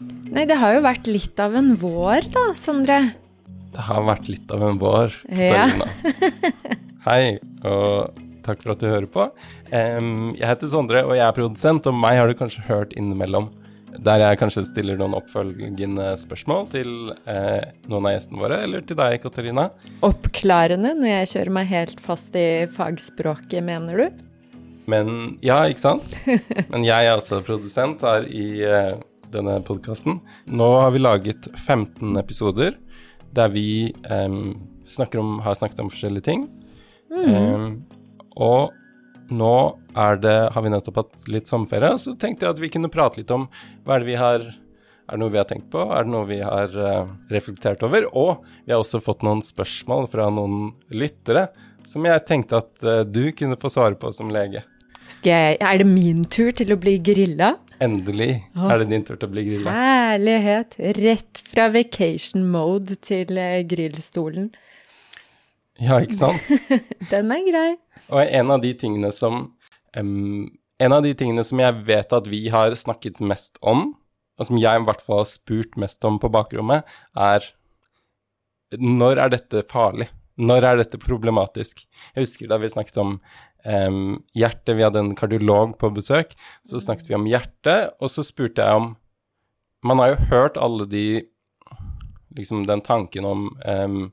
Nei, det har jo vært litt av en vår, da, Sondre. Det har vært litt av en vår, Ja. Katarina. Hei, og takk for at du hører på. Jeg heter Sondre, og jeg er produsent, og meg har du kanskje hørt innimellom. Der jeg kanskje stiller noen oppfølgende spørsmål til eh, noen av gjestene våre, eller til deg, Katarina. Oppklarende når jeg kjører meg helt fast i fagspråket, mener du? Men ja, ikke sant? Men jeg er også produsent her i eh, denne podkasten. Nå har vi laget 15 episoder der vi um, om, har snakket om forskjellige ting. Em, og nå det, har vi nettopp hatt litt sommerferie, så tenkte jeg at vi kunne prate litt om hva er det vi har er det noe vi har tenkt på? Er det noe vi har uh, reflektert over? Og vi har også fått noen spørsmål fra noen lyttere som jeg tenkte at uh, du kunne få svare på som lege. Jeg, er det min tur til å bli grilla? Endelig er det din tur til å bli grilla. Herlighet. Rett fra vacation mode til eh, grillstolen. Ja, ikke sant? Den er grei. Og en av de tingene som um, En av de tingene som jeg vet at vi har snakket mest om, og som jeg i hvert fall har spurt mest om på bakrommet, er når er dette farlig? Når er dette problematisk? Jeg husker da vi snakket om em, hjerte, vi hadde en kardiolog på besøk, så snakket vi om hjerte, og så spurte jeg om Man har jo hørt alle de Liksom den tanken om um,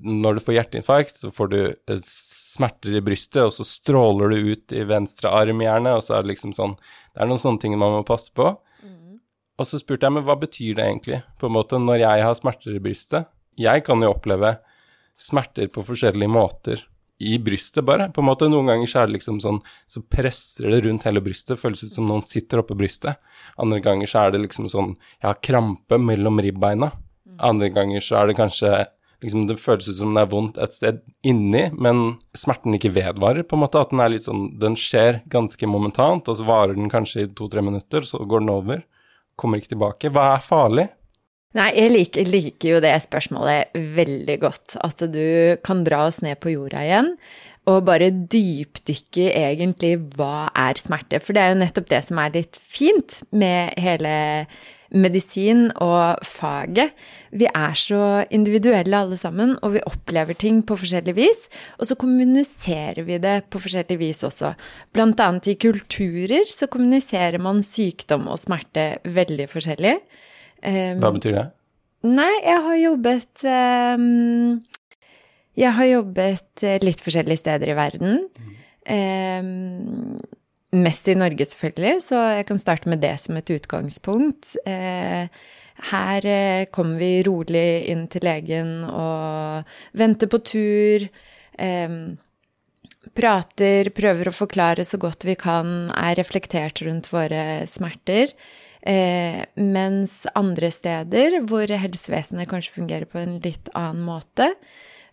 når du får hjerteinfarkt, så får du eh, smerter i brystet, og så stråler du ut i venstre arm gjerne, og så er det liksom sånn Det er noen sånne ting man må passe på. Og så spurte jeg, men hva betyr det egentlig, på en måte, når jeg har smerter i brystet? Jeg kan jo oppleve smerter på forskjellige måter i brystet, bare. På en måte, Noen ganger så er det liksom sånn, så presser det rundt hele brystet, føles ut som noen sitter oppå brystet. Andre ganger så er det liksom sånn, jeg har krampe mellom ribbeina. Andre ganger så er det kanskje liksom Det føles ut som det er vondt et sted inni, men smerten ikke vedvarer, på en måte. At den er litt sånn Den skjer ganske momentant, og så varer den kanskje i to-tre minutter, så går den over. Kommer ikke tilbake. Hva er farlig? Nei, jeg liker, liker jo det spørsmålet veldig godt. At du kan dra oss ned på jorda igjen og bare dypdykke egentlig hva er smerte. For det er jo nettopp det som er litt fint med hele medisin og faget. Vi er så individuelle alle sammen, og vi opplever ting på forskjellig vis. Og så kommuniserer vi det på forskjellig vis også. Blant annet i kulturer så kommuniserer man sykdom og smerte veldig forskjellig. Um, Hva betyr det? Nei, jeg har jobbet um, Jeg har jobbet eh, litt forskjellige steder i verden. Um, mest i Norge, selvfølgelig, så jeg kan starte med det som et utgangspunkt. Uh, her uh, kommer vi rolig inn til legen og venter på tur. Um, prater, prøver å forklare så godt vi kan, er reflektert rundt våre smerter. Eh, mens andre steder, hvor helsevesenet kanskje fungerer på en litt annen måte,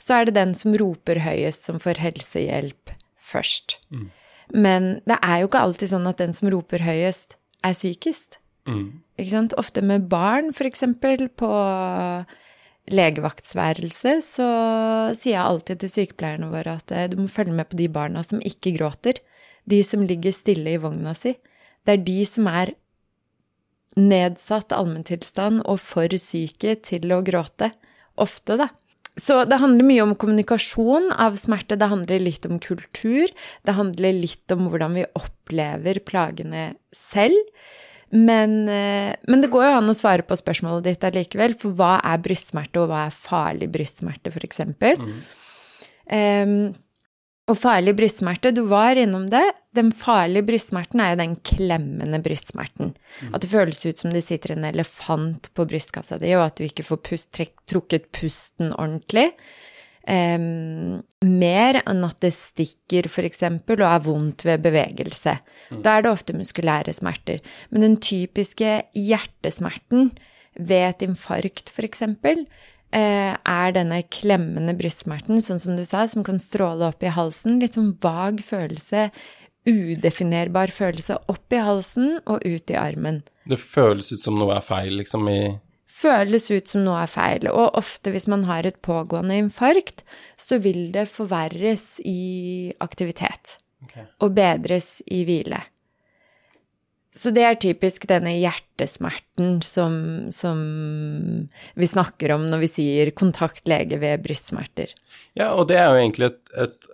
så er det den som roper høyest, som får helsehjelp først. Men det er jo ikke alltid sånn at den som roper høyest, er sykest. Ikke sant? Ofte med barn, for eksempel, på legevaktsværelse, så sier jeg alltid til sykepleierne våre at eh, du må følge med på de barna som ikke gråter. De som ligger stille i vogna si. Det er de som er nedsatt allmenntilstand og for syke til å gråte. Ofte, da. Så det handler mye om kommunikasjon av smerte. Det handler litt om kultur. Det handler litt om hvordan vi opplever plagene selv. Men, eh, men det går jo an å svare på spørsmålet ditt allikevel, for hva er brystsmerte, og hva er farlig brystsmerte, for eksempel? Em, og farlig brystsmerte, du var innom det. Den farlige brystsmerten er jo den klemmende brystsmerten. At det føles ut som det sitter en elefant på brystkassa di, og at du ikke får pust, trekk, trukket pusten ordentlig. Um, mer enn at det stikker, eksempel, og er vondt ved bevegelse. Da er det ofte muskulære smerter. Men den typiske hjertesmerten ved et infarkt, eh, er denne klemmende brystsmerten, sånn som du sa, som kan stråle opp i halsen. Litt sånn vag følelse, udefinerbar følelse opp i halsen og ut i armen. Det føles ut som noe er feil, liksom, i Føles ut som noe er feil, og ofte hvis man har et pågående infarkt, så vil det forverres i aktivitet Okay. og bedres i hvile. Så det er typisk denne hjertesmerten som, som vi snakker om når vi sier kontakt lege ved brystsmerter. Ja, og det er jo egentlig et, et,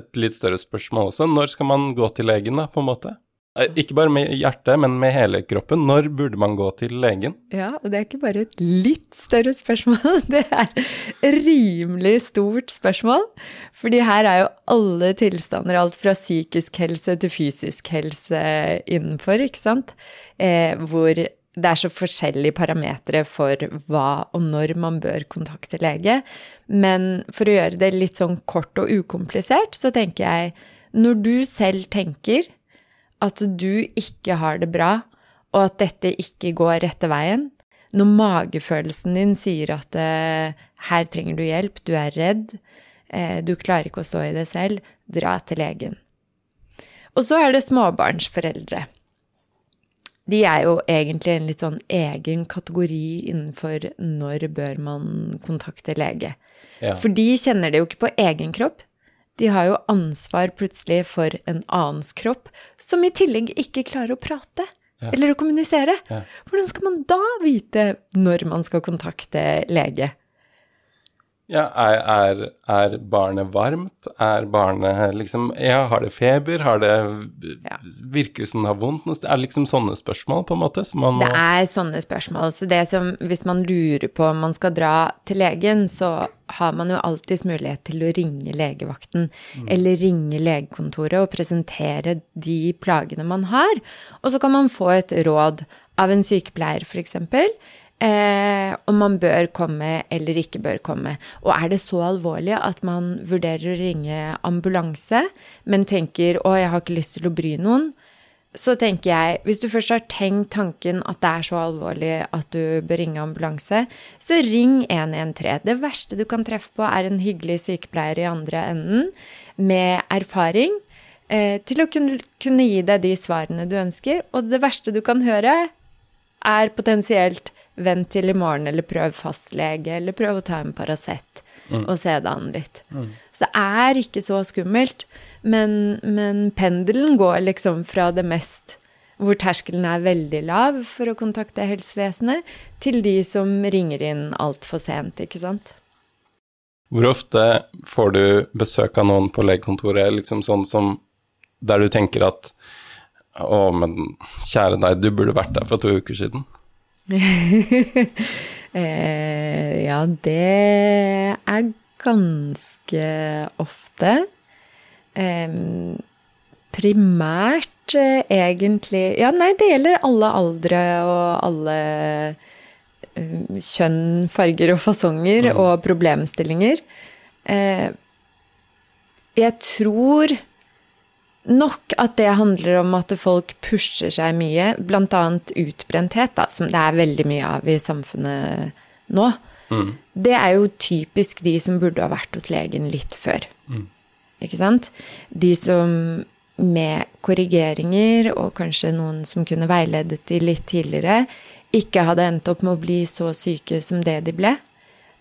et litt større spørsmål også. Når skal man gå til legen, da, på en måte? Eh, Ikke bare med hjertet, men med hele kroppen. Når burde man gå til legen? Ja, og det er ikke bare et litt større spørsmål, det er rimelig stort spørsmål. Fordi her er jo alle tilstander, alt fra psykisk helse til fysisk helse innenfor, ikke sant? Eh, hvor det er så forskjellige parametere for hva og når man bør kontakte lege. Men for å gjøre det litt sånn kort og ukomplisert, så tenker jeg når du selv tenker at du ikke har det bra, og at dette ikke går rette veien, når magefølelsen din sier at eh, her trenger du hjelp, du er redd, eh, du klarer ikke å stå i det selv, dra til legen. Og så er det småbarnsforeldre. De er jo egentlig en litt sånn egen kategori innenfor når bør man kontakte lege. Ja. For de kjenner det jo ikke på egen kropp. De har jo ansvar plutselig for en annens kropp, som i tillegg ikke klarer å prate Ja. eller å kommunisere. Ja. Hvordan skal man da vite når man skal kontakte lege? Ja, er, er, er barnet varmt? Er barnet liksom Ja, har det feber? Har det Ja. Virker det som det har vondt noe sted? Er det liksom sånne spørsmål, på en måte, som man må Det er sånne spørsmål. Så det som, hvis man lurer på om man skal dra til legen, så har man jo alltids mulighet til å ringe legevakten eller ringe legekontoret og presentere de plagene man har. Og så kan man få et råd av en sykepleier, f.eks. Eh, om man bør komme eller ikke bør komme. Og er det så alvorlig at man vurderer å ringe ambulanse, men tenker 'å, jeg har ikke lyst til å bry noen', så tenker jeg, hvis du først har tenkt tanken at det er så alvorlig at du bør ringe ambulanse, så ring 113. Det verste du kan treffe på, er en hyggelig sykepleier i andre enden med erfaring eh, til å kunne, kunne gi deg de svarene du ønsker. Og det verste du kan høre, er potensielt vent til i morgen, eller prøv fastlege, eller prøv å ta en Paracet og se det an litt. Så det er ikke så skummelt, men, men pendelen går liksom fra det mest hvor terskelen er veldig lav for å kontakte helsevesenet, til de som ringer inn altfor sent, ikke sant? Hvor ofte får du besøk av noen på legekontoret, liksom sånn som der du tenker at å, men kjære deg, du burde vært der for to uker siden. Eh, ja, det er ganske ofte. Eh, primært eh, egentlig Ja, nei, det gjelder alle aldre og alle eh, kjønn, farger og fasonger og problemstillinger. Eh, jeg tror nok at det handler om at folk pusher seg mye, bl.a. utbrenthet, da, som det er veldig mye av i samfunnet nå. Det er jo typisk de som burde ha vært hos legen litt før. Ikke sant? De som med korrigeringer, og kanskje noen som kunne veiledet de litt tidligere, ikke hadde endt opp med å bli så syke som det de ble.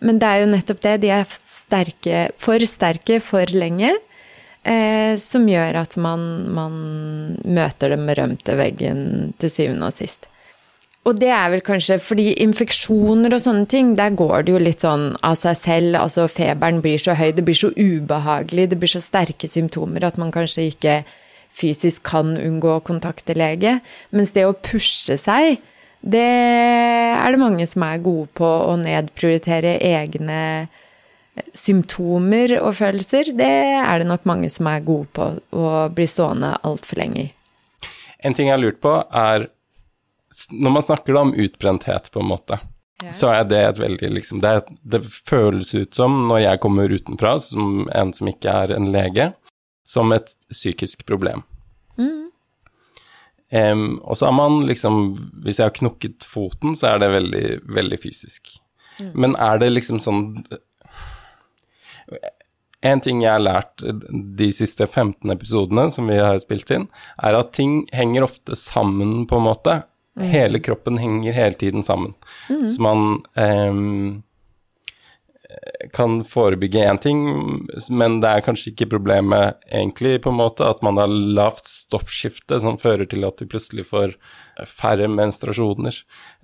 Men det er jo nettopp det. De er sterke, for sterke for lenge. Eh, som gjør at man, man møter den berømte veggen til syvende og sist. Og det er vel kanskje fordi infeksjoner og sånne ting, der går det jo litt sånn av seg selv. Altså feberen blir så høy, det blir så ubehagelig, det blir så sterke symptomer at man kanskje ikke fysisk kan unngå å kontakte lege. Mens det å pushe seg, det er det mange som er gode på å nedprioritere egne symptomer og følelser. Det er det nok mange som er gode på å bli stående altfor lenge i. En ting jeg har lurt på, er Når man snakker om utbrenthet, på en måte, så er det et veldig liksom det, det føles ut som, når jeg kommer utenfra, som en som ikke er en lege, som et psykisk problem. Em, og så har man liksom Hvis jeg har knukket foten, så er det veldig, veldig fysisk. Men er det liksom sånn En ting jeg har lært de siste 15 episodene som vi har spilt inn, er at ting henger ofte sammen, på en måte. Hele kroppen henger hele tiden sammen. Så man em, kan forebygge én ting, men det er kanskje ikke problemet egentlig, på en måte, at man har lavt stoffskifte som fører til at du plutselig får færre menstruasjoner,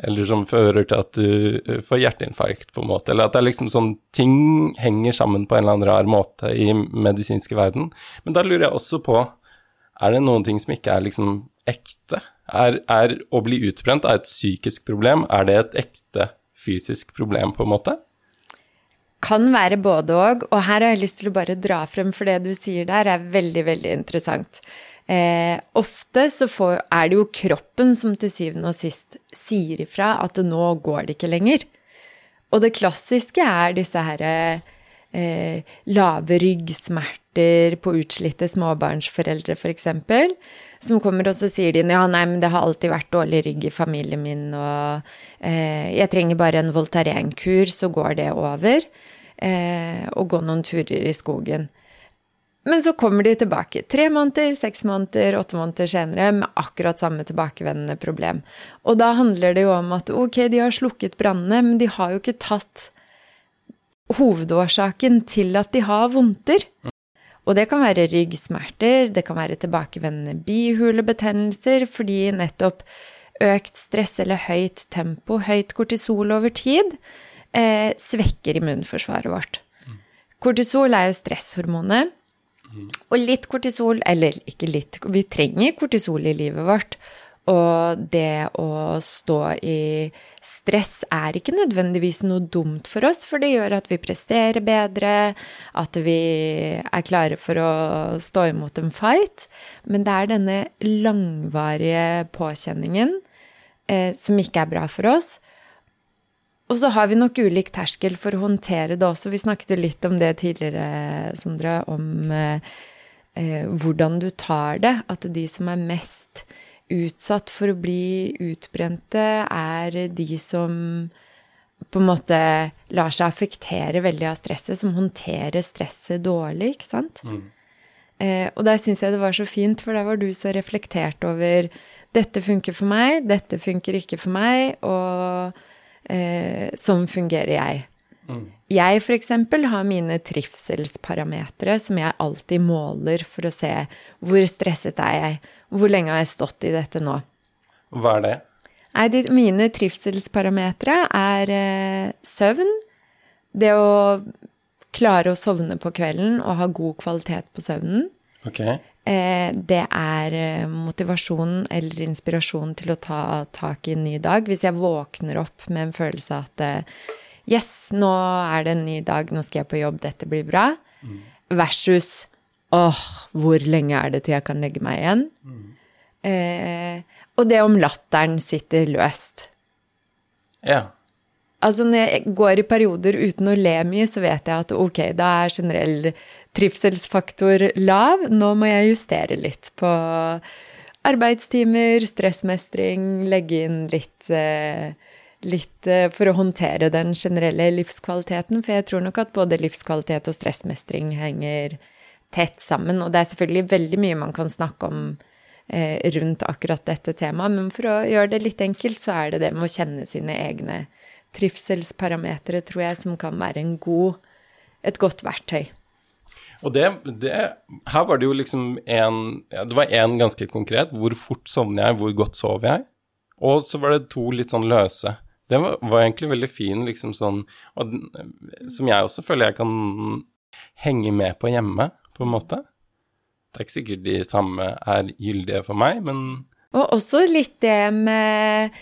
eller som fører til at du får hjerteinfarkt, på en måte, eller at det er liksom sånn ting henger sammen på en eller annen rar måte i medisinske verden. Men da lurer jeg også på, er det noen ting som ikke er liksom ekte? Er, er å bli utbrent er et psykisk problem, er det et ekte fysisk problem, på en måte? Kan være både òg, og her har jeg lyst til å bare dra frem, for det du sier der er veldig, veldig interessant. Eh, ofte så får, er det jo kroppen som til syvende og sist sier ifra at nå går det ikke lenger. Og det klassiske er disse her eh, lave ryggsmerter på utslitte småbarnsforeldre, f.eks. Som kommer og så sier de ja, nei, men det har alltid vært dårlig rygg i familien min, og eh, jeg trenger bare en Voltaren-kur, så går det over eh, og gå noen turer i skogen. Men så kommer de tilbake tre måneder, seks måneder, åtte måneder senere med akkurat samme tilbakevendende problem. Og da handler det jo om at ok, de har slukket brannene, men de har jo ikke tatt hovedårsaken til at de har vondter. Og det kan være ryggsmerter, det kan være tilbakevendende bihulebetennelser fordi nettopp økt stress eller høyt tempo, høyt kortisol over tid, eh, svekker immunforsvaret vårt. Kortisol er jo stresshormonet. Og litt kortisol, eller ikke litt, vi trenger kortisol i livet vårt. Og det å stå i stress er ikke nødvendigvis noe dumt for oss, for det gjør at vi presterer bedre, at vi er klare for å stå imot en fight. Men det er denne langvarige påkjenningen eh, som ikke er bra for oss, og så har vi nok ulik terskel for å håndtere det også. Vi snakket jo litt om det tidligere, Sondre, om eh, eh, hvordan du tar det. At de som er mest utsatt for å bli utbrente, er de som på en måte lar seg affektere veldig av stresset, som håndterer stresset dårlig, ikke sant? Mm. Eh, og der syns jeg det var så fint, for der var du så reflektert over dette funker for meg, dette funker ikke for meg, og eh, sånn fungerer jeg. Mm. Jeg f.eks. har mine trivselsparametere som jeg alltid måler for å se hvor stresset er jeg, hvor lenge har jeg stått i dette nå. Hva er det? Nei, de, mine trivselsparametere er eh, søvn, det å klare å sovne på kvelden og ha god kvalitet på søvnen. Okay. Eh, det er motivasjonen eller inspirasjonen til å ta tak i en ny dag. Hvis jeg våkner opp med en følelse av at eh, yes, nå er det en ny dag, nå skal jeg på jobb, dette blir bra, mm. versus åh, hvor lenge er det til jeg kan legge meg igjen? Mm. Eh, og det om latteren sitter løst. Ja. Altså når jeg går i perioder uten å le mye, så vet jeg at ok, da er generell trivselsfaktor lav. Nå må jeg justere litt på arbeidstimer, stressmestring, legge inn litt, eh, litt eh, for å håndtere den generelle livskvaliteten. For jeg tror nok at både livskvalitet og stressmestring henger tett sammen. Og det er selvfølgelig veldig mye man kan snakke om eh, rundt akkurat dette temaet, men for å gjøre det litt enkelt, så er det det med å kjenne sine egne trivselsparametere, tror jeg, som kan være god, et godt verktøy. Og det, det, Her var det jo liksom en ja, Det var én ganske konkret. Hvor fort sovner jeg? Hvor godt sover jeg? Og så var det to litt sånn løse. Det var, var egentlig veldig fin, liksom sånn og, Som jeg også føler jeg kan henge med på hjemme, på en måte. Det er ikke sikkert de samme er gyldige for meg, men Og også litt det med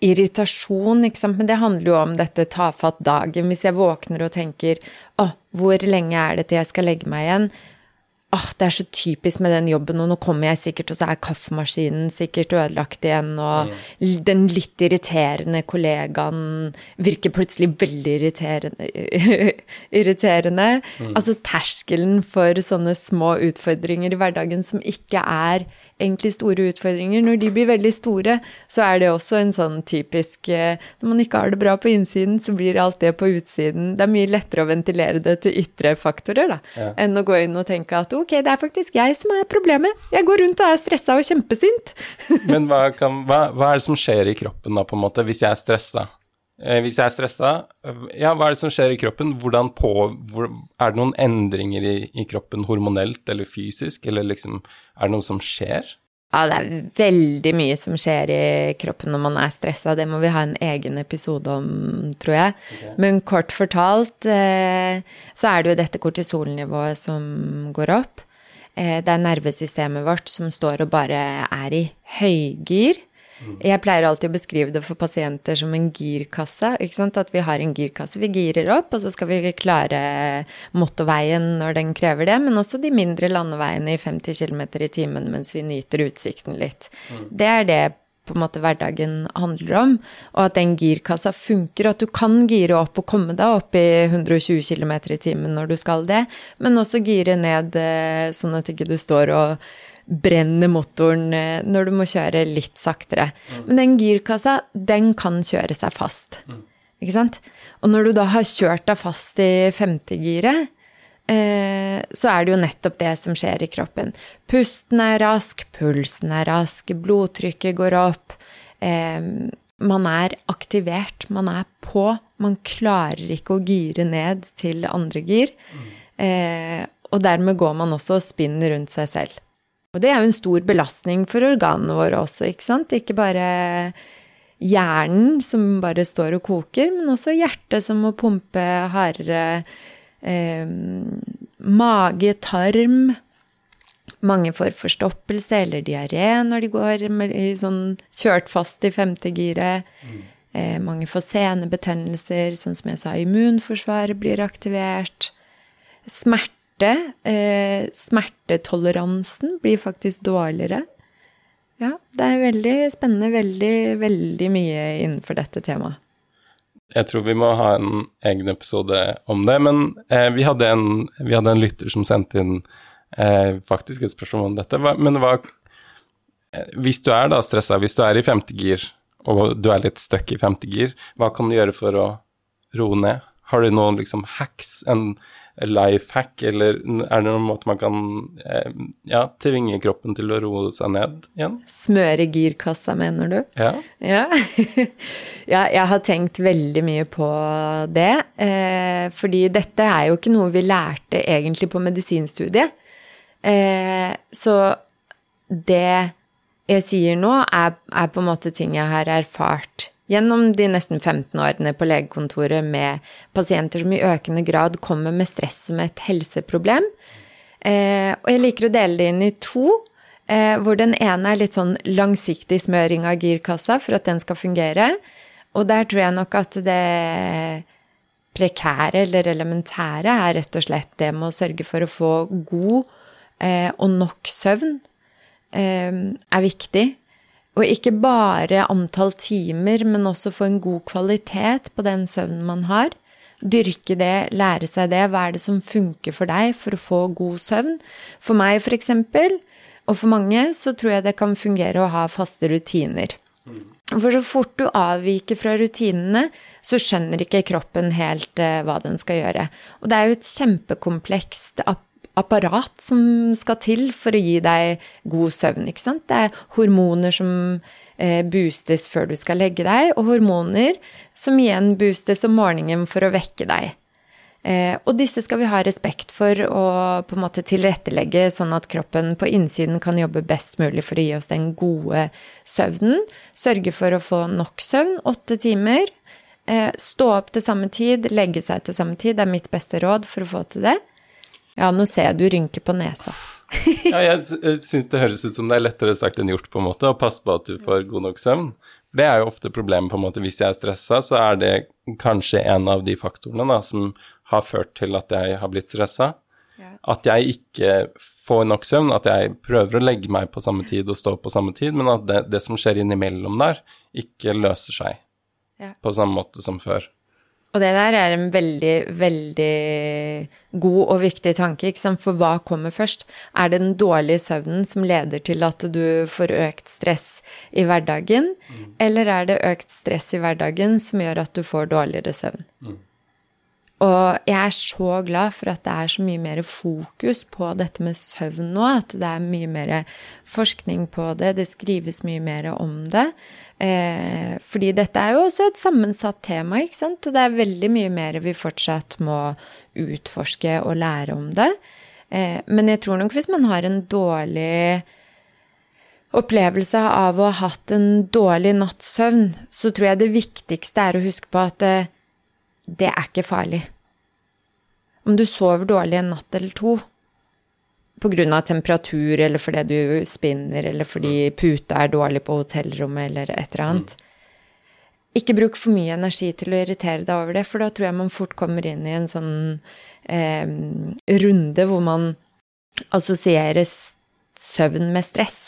irritasjon, ikke sant, men det handler jo om dette tafatt dagen. Hvis jeg våkner og tenker å, hvor lenge er det til jeg skal legge meg igjen? Åh, det er så typisk med den jobben, og nå kommer jeg sikkert, og så er kaffemaskinen sikkert ødelagt igjen, og mm. den litt irriterende kollegaen virker plutselig veldig irriterende. irriterende. Mm. Altså terskelen for sånne små utfordringer i hverdagen som ikke er egentlig store utfordringer. Når de blir veldig store, så er det også en sånn typisk eh, Når man ikke har det bra på innsiden, så blir alt det på utsiden. Det er mye lettere å ventilere det til ytre faktorer, da, ja. enn å gå inn og tenke at ok, det er faktisk jeg som er problemet. Jeg går rundt og er stressa og kjempesint. Men hva, kan, hva, hva, er det som skjer i kroppen da, på en måte, hvis jeg er stressa? Eh, hvis jeg er stressa, ja, hva er det som skjer i kroppen? Hvordan på, hvor, er det noen endringer i, i, kroppen hormonelt eller fysisk, eller liksom Er det noe som skjer? Ja, det er veldig mye som skjer i kroppen når man er stressa. Det må vi ha en egen episode om, tror jeg. Okay. Men kort fortalt eh, så er det jo dette kortisolnivået som går opp. Eh, det er nervesystemet vårt som står og bare er i høygir. Jeg pleier alltid å beskrive det for pasienter som en girkasse. ikke sant? At vi har en girkasse. Vi girer opp, og så skal vi klare motorveien når den krever det, men også de mindre landeveiene i 50 km i timen mens vi nyter utsikten litt. Mm. Det er det på en måte hverdagen handler om, og at den girkassa funker, at du kan gire opp og komme deg opp i 120 km i timen når du skal det, men også gire ned eh, sånn at ikke du står og brenner motoren eh, når du må kjøre litt saktere. Men den girkassa, den kan kjøre seg fast. Mm. Ikke sant? Og når du da har kjørt deg fast i femtegiret, eh, så er det jo nettopp det som skjer i kroppen. Pusten er rask, pulsen er rask, blodtrykket går opp. Man er aktivert, man er på. Man klarer ikke å gire ned til andre gir. Mm. Eh, og dermed går man også og spinner rundt seg selv. Og det er jo en stor belastning for organene våre også, ikke sant? Ikke bare hjernen som bare står og koker, men også hjertet som må pumpe hardere. Eh, mage, tarm. Mange får forstoppelse eller diaré når de går i sånn kjørt fast i femte giret. Eh, mange får senebetennelser, sånn som jeg sa, immunforsvaret blir aktivert. Smerte smerte. Eh, smertetoleransen blir faktisk dårligere. Ja, det er veldig spennende. Veldig, veldig mye innenfor dette temaet. Jeg tror vi må ha en egen episode om det, men eh, vi, hadde en, vi, hadde en, lytter som sendte inn eh, faktisk et spørsmål om dette. Men hva eh, Hvis du er da stressa, hvis du er i femte gir, og du er litt stuck i femte gir, hva kan du gjøre for å roe ned? Har du noen liksom hacks, en life hack, eller er det noen måte man kan eh, ja, tvinge kroppen til å roe seg ned igjen? Smøre girkassa, mener du? Ja. Ja. ja jeg har tenkt veldig mye på det. Eh, fordi dette er jo ikke noe vi lærte egentlig på medisinstudiet. Eh, så det jeg sier nå, er, er på en måte ting jeg har erfart gjennom de nesten 15 årene på legekontoret med pasienter som i økende grad kommer med stress som et helseproblem. Eh, og jeg liker å dele det inn i to, eh, hvor den ene er litt sånn langsiktig smøring av girkassa for at den skal fungere. Og der tror jeg nok at det prekære eller elementære er rett og slett det med å sørge for å få god eh, og nok søvn eh, er viktig. Og ikke bare antall timer, men også få en god kvalitet på den søvnen man har. Dyrke det, lære seg det. Hva er det som funker for deg for å få god søvn? For meg, for eksempel, og for mange, så tror jeg det kan fungere å ha faste rutiner. For så fort du avviker fra rutinene, så skjønner ikke kroppen helt eh, hva den skal gjøre. Og det er jo et kjempekomplekst apparat som skal til for å gi deg god søvn. ikke sant? Det er hormoner som eh, boostes før du skal legge deg, og hormoner som igjen boostes om morgenen for å vekke deg. Eh, og disse skal vi ha respekt for og på en måte tilrettelegge sånn at kroppen på innsiden kan jobbe best mulig for å gi oss den gode søvnen. Sørge for å få nok søvn, åtte timer. Eh, stå opp til samme tid, legge seg til samme tid, det er mitt beste råd for å få til det. Ja, nå ser jeg du rynker på nesa. ja, jeg syns det høres ut som det er lettere sagt enn gjort, på en måte, å passe på at du får god nok søvn. Det er jo ofte problemet, på en måte. Hvis jeg er stressa, så er det kanskje en av de faktorene da, som har ført til at jeg har blitt stressa. Ja. At jeg ikke får nok søvn, at jeg prøver å legge meg på samme tid og stå på samme tid, men at det, det som skjer innimellom der, ikke løser seg ja. på samme måte som før. Og det der er en veldig, veldig god og viktig tanke, for hva kommer først? Er det den dårlige søvnen som leder til at du får økt stress i hverdagen, mm. eller er det økt stress i hverdagen som gjør at du får dårligere søvn? Mm. Og jeg er så glad for at det er så mye mer fokus på dette med søvn nå, at det er mye mer forskning på det, det skrives mye mer om det. Eh, fordi dette er jo også et sammensatt tema, ikke sant? Og det er veldig mye mer vi fortsatt må utforske og lære om det. Eh, men jeg tror nok hvis man har en dårlig opplevelse av å ha hatt en dårlig natts søvn, så tror jeg det viktigste er å huske på at det, det er ikke farlig. Om du sover dårlig en natt eller to på grunn av temperatur eller fordi du spinner eller fordi puta er dårlig på hotellrommet eller et eller annet, ikke bruk for mye energi til å irritere deg over det, for da tror jeg man fort kommer inn i en sånn eh, runde hvor man assosierer søvn med stress.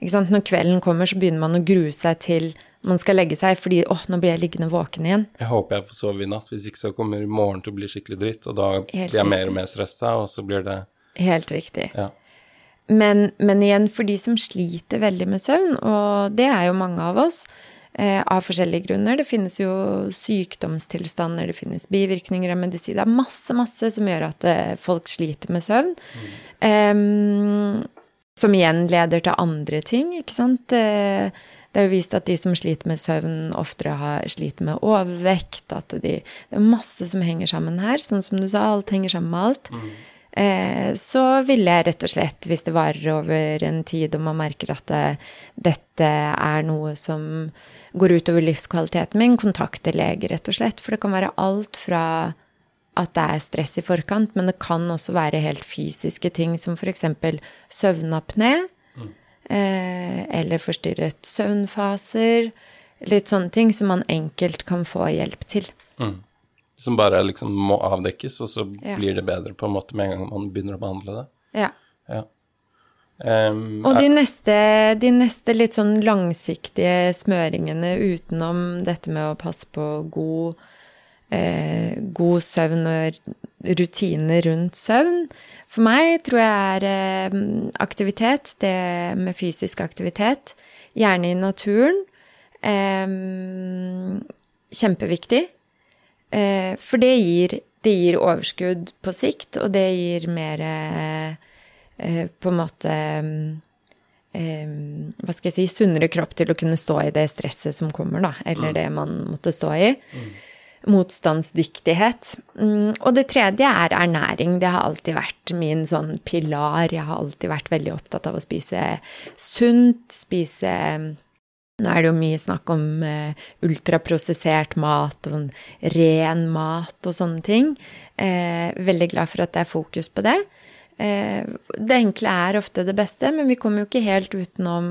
Når kvelden kommer, så begynner man å grue seg til man skal legge seg fordi åh, nå blir jeg liggende våken igjen. Jeg håper jeg får sove i natt, hvis ikke så kommer morgenen til å bli skikkelig dritt, og da Helt blir jeg riktig. mer og mer stressa, og så blir det Helt riktig. Ja. Men, men igjen, for de som sliter veldig med søvn, og det er jo mange av oss, eh, av forskjellige grunner. Det finnes jo sykdomstilstander, det finnes bivirkninger av medisin. Det er masse, masse som gjør at eh, folk sliter med søvn. Em, som igjen leder til andre ting, ikke sant. Eh, det er jo vist at de som sliter med søvn, oftere har sliter med overvekt. At de, det er masse som henger sammen her. Sånn som du sa, alt henger sammen med alt. Eh, så ville jeg rett og slett, hvis det varer over en tid og man merker at det, dette er noe som går utover livskvaliteten min, kontakte lege, rett og slett. For det kan være alt fra at det er stress i forkant, men det kan også være helt fysiske ting som f.eks. søvnapné, eller forstyrret søvnfaser. Litt sånne ting som man enkelt kan få hjelp til. Som bare liksom må avdekkes, og så Ja. blir det bedre på en måte med en gang man begynner å behandle det. Ja. Ja. Um, Og de neste, de neste litt sånn langsiktige smøringene utenom dette med å passe på god, eh, god søvn og rutiner rundt søvn For meg tror jeg er eh, aktivitet, det med fysisk aktivitet. Gjerne i naturen. Eh, kjempeviktig. Eh, for det gir, det gir overskudd på sikt, og det gir mer eh, eh, på en måte Hva skal jeg si Sunnere kropp til å kunne stå i det stresset som kommer, da. Eller det man måtte stå i. Motstandsdyktighet. Mm, og det tredje er ernæring. Det har alltid vært min sånn pilar. Jeg har alltid vært veldig opptatt av å spise sunt, spise nå er det jo mye snakk om eh, ultraprosessert mat og ren mat og sånne ting. Eh, veldig glad for at det er fokus på det. Eh, det enkle er ofte det beste, men vi kommer jo ikke helt utenom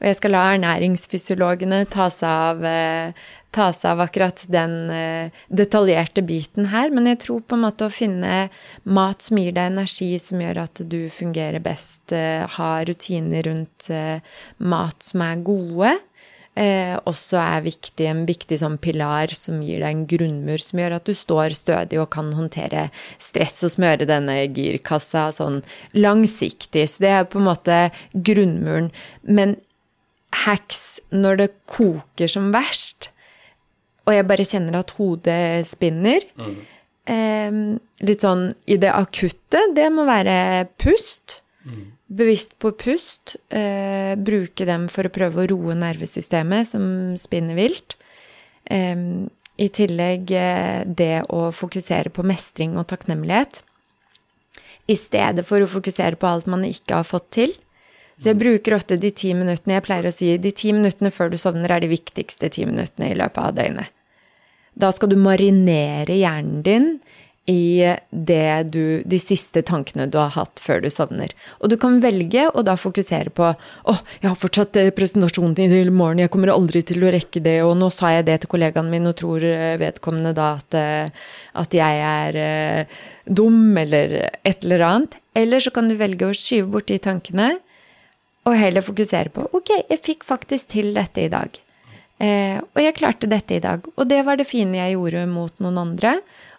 Og jeg skal la ernæringsfysiologene ta seg av, eh, ta seg av akkurat den eh, detaljerte biten her, men jeg tror på en måte å finne mat som gir deg energi, som gjør at du fungerer best, eh, ha rutiner rundt mat som er gode, eh, også er viktig, en viktig sånn pilar som gir deg en grunnmur som gjør at du står stødig og kan håndtere stress og smøre denne girkassa sånn langsiktig. Så det er på en måte grunnmuren. Men hacks når det koker som verst, og jeg bare kjenner at hodet spinner eh, Litt sånn i det akutte, det må være pust. Bevisst på pust. Eh, bruke dem for å prøve å roe nervesystemet som spinner vilt. Eh, I tillegg eh, det å fokusere på mestring og takknemlighet. I stedet for å fokusere på alt man ikke har fått til. Så jeg bruker ofte de ti minuttene Jeg pleier å si de ti minuttene før du sovner, er de viktigste ti minuttene i løpet av døgnet. Da skal du marinere hjernen din i du, de siste tankene du har hatt før du sovner. Og du kan velge å da fokusere på å, jeg har fortsatt eh, presentasjonen til i morgen, jeg kommer aldri til å rekke det, og nå sa jeg det til kollegaen min, og tror eh, vedkommende da at, eh, at jeg er dum, eller et eller annet. Eller så kan du velge å skyve bort de tankene, og heller fokusere på ok, jeg fikk faktisk til dette i dag. Eh, og jeg klarte dette i dag. Og det var det fine jeg gjorde mot noen andre.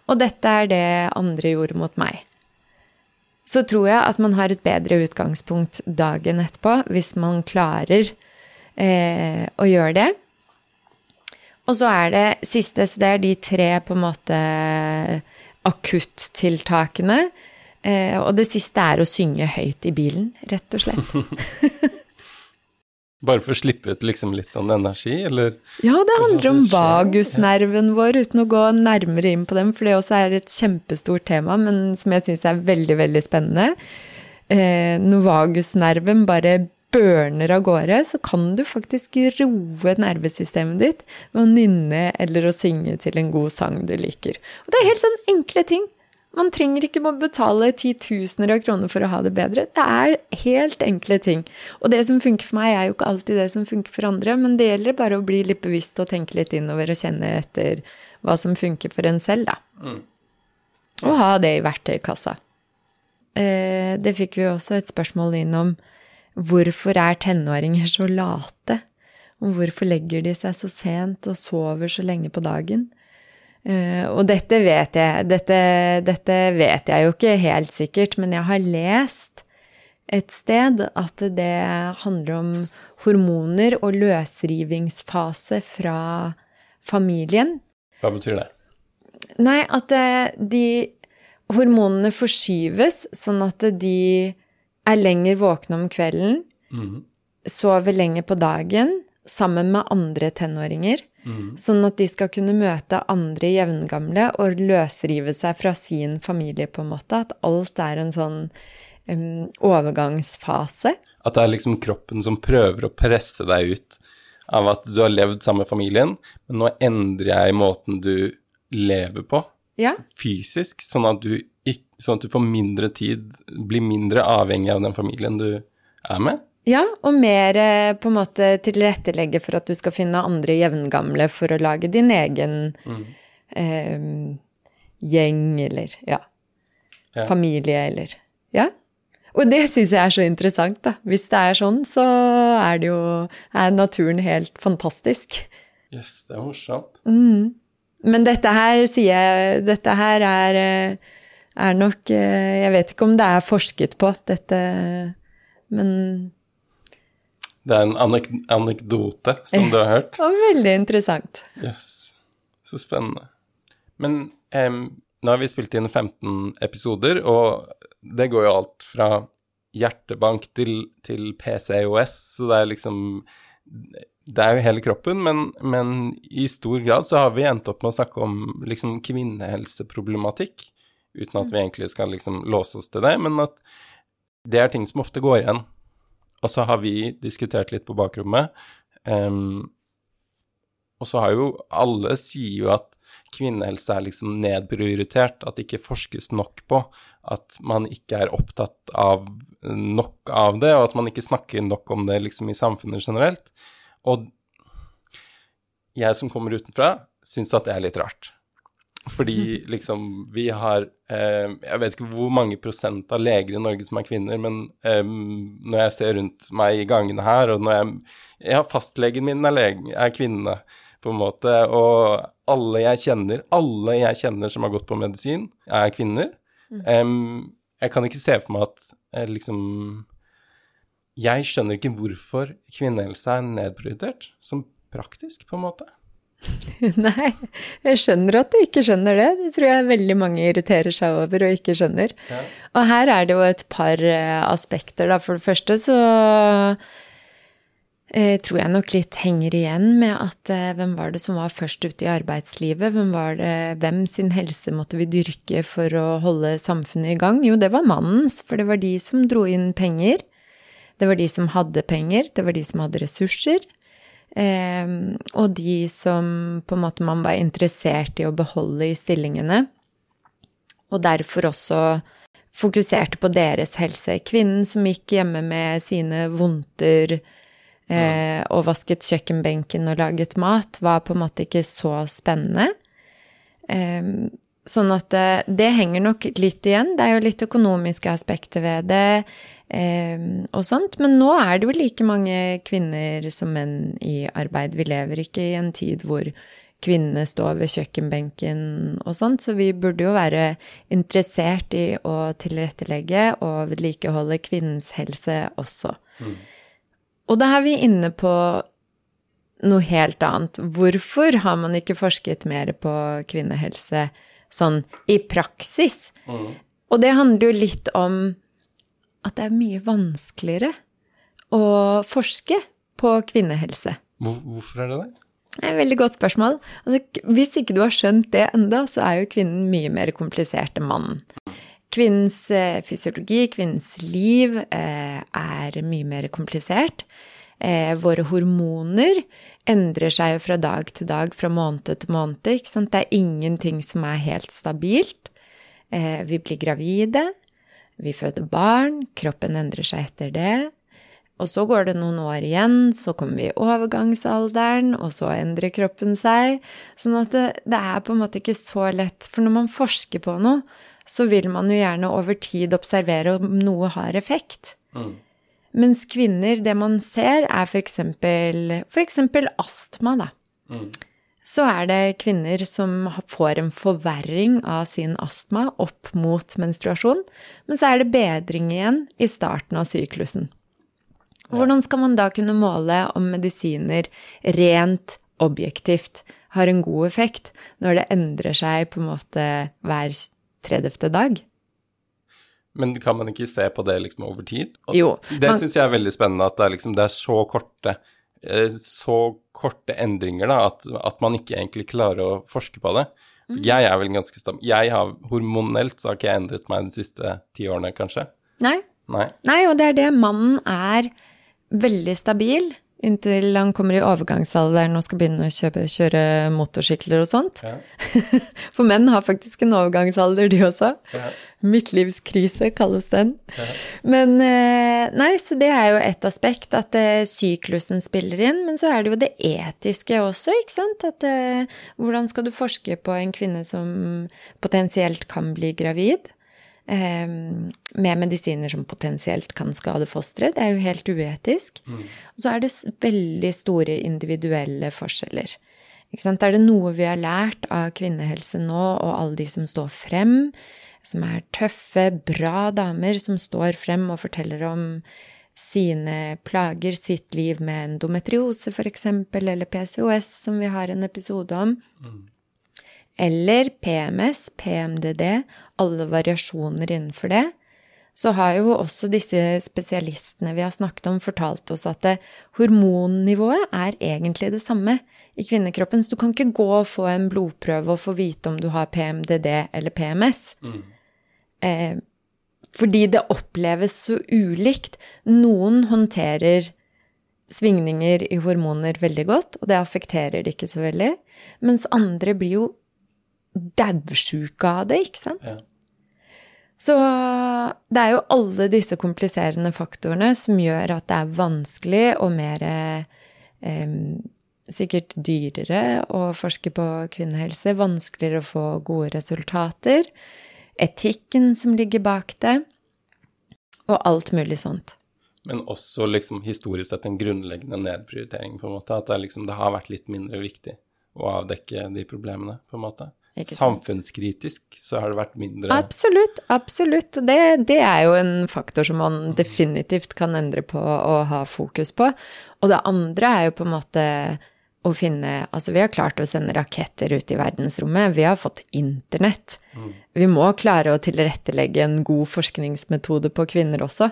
Og dette er det andre gjorde mot meg. Så tror jeg at man har et bedre utgangspunkt dagen etterpå hvis man klarer eh, å gjøre det. Og så er det siste, så det er de tre på en måte akuttiltakene. Og det siste er å synge høyt i bilen, rett og slett. Bare for å slippe ut liksom litt sånn energi, eller? Ja, det handler om vagusnerven vår, uten å gå nærmere inn på dem, for det også er et kjempestort tema, men som jeg syns er veldig, veldig spennende. Eh, når vagusnerven bare børner av gårde, så kan du faktisk roe nervesystemet ditt ved å nynne eller å synge til en god sang du liker. Og det er helt sånn enkle ting. Man trenger ikke å betale titusener av kroner for å ha det bedre. Det er helt enkle ting. Og det som funker for meg, er jo ikke alltid det som funker for andre, men det gjelder bare å bli litt bevisst og tenke litt innover og kjenne etter hva som funker for en selv, da. Mm. Og ha det i verktøykassa. Eh, det fikk vi også et spørsmål inn om hvorfor er tenåringer så late? Og hvorfor legger de seg så sent og sover så lenge på dagen? Uh, og dette vet jeg dette, dette, vet jeg jo ikke helt sikkert, men jeg har lest et sted at det handler om hormoner og løsrivingsfase fra familien. Hva betyr det? Nei, at eh, de hormonene forskyves sånn at de er lenger våkne om kvelden, Mm. sover lenger på dagen sammen med andre tenåringer. Mm. Sånn at de skal kunne møte andre jevngamle og løsrive seg fra sin familie, på en måte. At alt er en sånn um, overgangsfase. At det er liksom kroppen som prøver å presse deg ut av at du har levd sammen med familien, men nå endrer jeg måten du lever på, Ja, fysisk, sånn at du, sånn at du får mindre tid, blir mindre avhengig av den familien du er med. Ja og mer eh, på en måte tilrettelegge for at du skal finne andre jevngamle for å lage din egen eh, gjeng, eller ja, Ja. familie, eller Ja. Og det syns jeg er så interessant, da. Hvis det er sånn, så er det jo er naturen helt fantastisk. Yes, det er morsomt. Mm. Men dette her sier jeg Dette her er, eh, er nok eh, Jeg vet ikke om det er forsket på, dette Men Det er en anek anekdote som du har hørt. var veldig interessant. Yes. Så spennende. Men um, nå har vi spilt inn 15 episoder, og det går jo alt fra hjertebank til, til PCOS, så det er liksom Det er jo hele kroppen, men, men i stor grad så har vi endt opp med å snakke om liksom kvinnehelseproblematikk, uten at vi egentlig skal liksom låse oss til det, men at det er ting som ofte går igjen. Og så har vi diskutert litt på bakrommet. Um, og så har jo alle sier jo at kvinnehelse er liksom nedprioritert, at det ikke forskes nok på, at man ikke er opptatt av nok av det, og at man ikke snakker nok om det liksom i samfunnet generelt. Og jeg som kommer utenfra, syns at det er litt rart. Fordi liksom vi har eh, Jeg vet ikke hvor mange prosent av leger i Norge som er kvinner, men eh, når jeg ser rundt meg i gangene her, og når jeg Ja, fastlegen min er, lege, er kvinne, på en måte, og alle jeg kjenner, alle jeg kjenner som har gått på medisin, er kvinner. Em, jeg kan ikke se for meg at eh, liksom Jeg skjønner ikke hvorfor kvinnehelse er nedprioritert, som praktisk, på en måte. Nei, jeg skjønner at du ikke skjønner det. Det tror jeg veldig mange irriterer seg over og ikke skjønner. Ja. Og her er det jo et par eh, aspekter, da. For det første så eh, tror jeg nok litt henger igjen med at eh, hvem var det som var først ute i arbeidslivet? Hvem, var det, hvem sin helse måtte vi dyrke for å holde samfunnet i gang? Jo, det var mannens, for det var de som dro inn penger. Det var de som hadde penger, det var de som hadde ressurser. Eh, og de som på en måte man var interessert i å beholde i stillingene. Og derfor også fokuserte på deres helse. Kvinnen som gikk hjemme med sine vondter eh, og vasket kjøkkenbenken og laget mat, var på en måte ikke så spennende. Eh, sånn at det, det henger nok litt igjen. Det er jo litt økonomiske aspekter ved det eh, og sånt. Men nå er det jo like mange kvinner som menn i arbeid. Vi lever ikke i en tid hvor kvinnene står ved kjøkkenbenken og sånt, så vi burde jo være interessert i å tilrettelegge og vedlikeholde kvinnens helse også. Og da er vi inne på noe helt annet. Hvorfor har man ikke forsket mer på kvinnehelse sånn i praksis? Og det handler jo litt om at det er mye vanskeligere å forske på kvinnehelse. Hvorfor er det det? Det er et veldig godt spørsmål. Altså, hvis ikke du har skjønt det enda, så er jo kvinnen mye mer komplisert enn mannen. Kvinnens eh, fysiologi, kvinnens liv, eh, er mye mer komplisert. Eh, våre hormoner endrer seg jo fra dag til dag, fra måned til måned. Det er ingenting som er helt stabilt. Vi blir gravide, vi føder barn, kroppen endrer seg etter det. Og så går det noen år igjen, så kommer vi i overgangsalderen, og så endrer kroppen seg. Sånn at det, det er på en måte ikke så lett. For når man forsker på noe, så vil man jo gjerne over tid observere om noe har effekt. Mm. Mens kvinner, det man ser, er eksempel, astma, da. Mm. Så er det kvinner som får en forverring av sin astma opp mot menstruasjon, men så er det bedring igjen i starten av syklusen. Hvordan skal man da kunne måle om medisiner rent objektivt har en god effekt, når det endrer seg på en måte hver 30. dag? Men kan man ikke se på det liksom over tid? Og Jo, Det man- syns jeg er veldig spennende, at det er, liksom, det er så korte så korte endringer da, at, at man ikke egentlig klarer å forske på det. Mm. Jeg er vel ganske stabil. Jeg har hormonelt så har ikke jeg endret meg de siste ti årene, kanskje. Nei, Nei. Nei, og det er det. Mannen er veldig stabil inntil han kommer i overgangsalderen og skal begynne å kjøpe, kjøre motorsykler og sånt. Ja. For menn har faktisk en overgangsalder, de også. Ja. Midtlivskrise kalles den. Men eh, nei, så det er jo et aspekt, at eh, syklusen spiller inn. Men så er det jo det etiske også, ikke sant. At eh, hvordan skal du forske på en kvinne som potensielt kan bli gravid? Eh, med medisiner som potensielt kan skade fosteret. Det er jo helt uetisk. Og så er det veldig store individuelle forskjeller. Er det noe vi har lært av kvinnehelse nå, og alle de som står frem, som er tøffe, bra damer som står frem og forteller om sine plager, sitt liv med endometriose f.eks., eller PCOS, som vi har en episode om, eller PMS, PMDD, alle variasjoner innenfor det, så har jo også disse spesialistene vi har snakket om, fortalt oss at hormonnivået er egentlig det samme i kvinnekroppen. Så du kan ikke gå og få en blodprøve og få vite om du har PMDD eller PMS. Eh, fordi det oppleves så ulikt. Noen håndterer svingninger i hormoner veldig godt, og det affekterer det ikke så veldig. Mens andre blir jo daudsjuke av det, ikke sant? Ja. Så det er jo alle disse kompliserende faktorene som gjør at det er vanskelig og mer eh, sikkert dyrere å forske på kvinnehelse, vanskeligere å få gode resultater, etikken som ligger bak det, og alt mulig sånt. Men også liksom historisk sett en grunnleggende nedprioritering, på en måte. At det, liksom, det har vært litt mindre viktig å avdekke de problemene, på en måte. Samfunnskritisk så har det vært mindre Absolutt, absolutt. Det, det er jo en faktor som man definitivt kan endre på og ha fokus på. Og det andre er jo på en måte å finne Altså, vi har klart å sende raketter ut i verdensrommet. Vi har fått internett. Vi må klare å tilrettelegge en god forskningsmetode på kvinner også.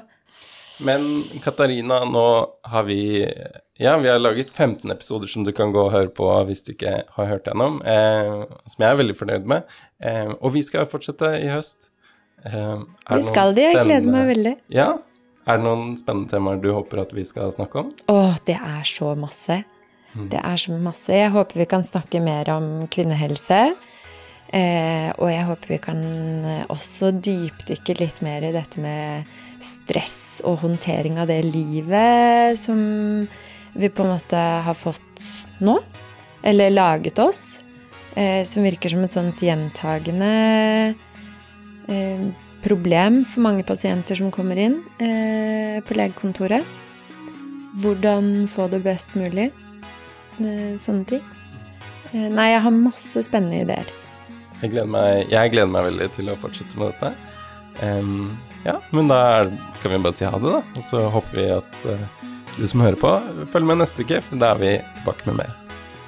Men Katarina, nå har vi Ja, vi har laget 15 episoder som du kan gå og høre på hvis du ikke har hørt gjennom, eh, som jeg er veldig fornøyd med. Eh, og vi skal fortsette i høst. Eh, Vi skal det. Jeg gleder meg veldig. Ja? Er det noen spennende temaer du håper at vi skal snakke om? Å, det er så masse. Det er så masse. Jeg håper vi kan snakke mer om kvinnehelse. Eh, og jeg håper vi kan eh, også dypdykke litt mer i dette med stress og håndtering av det livet som vi på en måte har fått nå. Eller laget oss. Eh, som virker som et sånt gjentagende eh, problem for mange pasienter som kommer inn eh, på legekontoret. Hvordan få det best mulig. Eh, sånne ting. Nei, jeg har masse spennende ideer. Jeg gleder meg, jeg gleder meg veldig til å fortsette med dette. Um, ja, men da kan vi bare si ha det, da. Og så håper vi at uh, du som hører på, følger med neste uke, for da er vi tilbake med mer.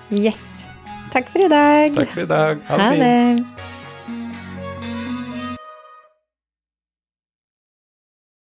Yes. Takk for i dag. Takk for i dag. Ha det Ha det.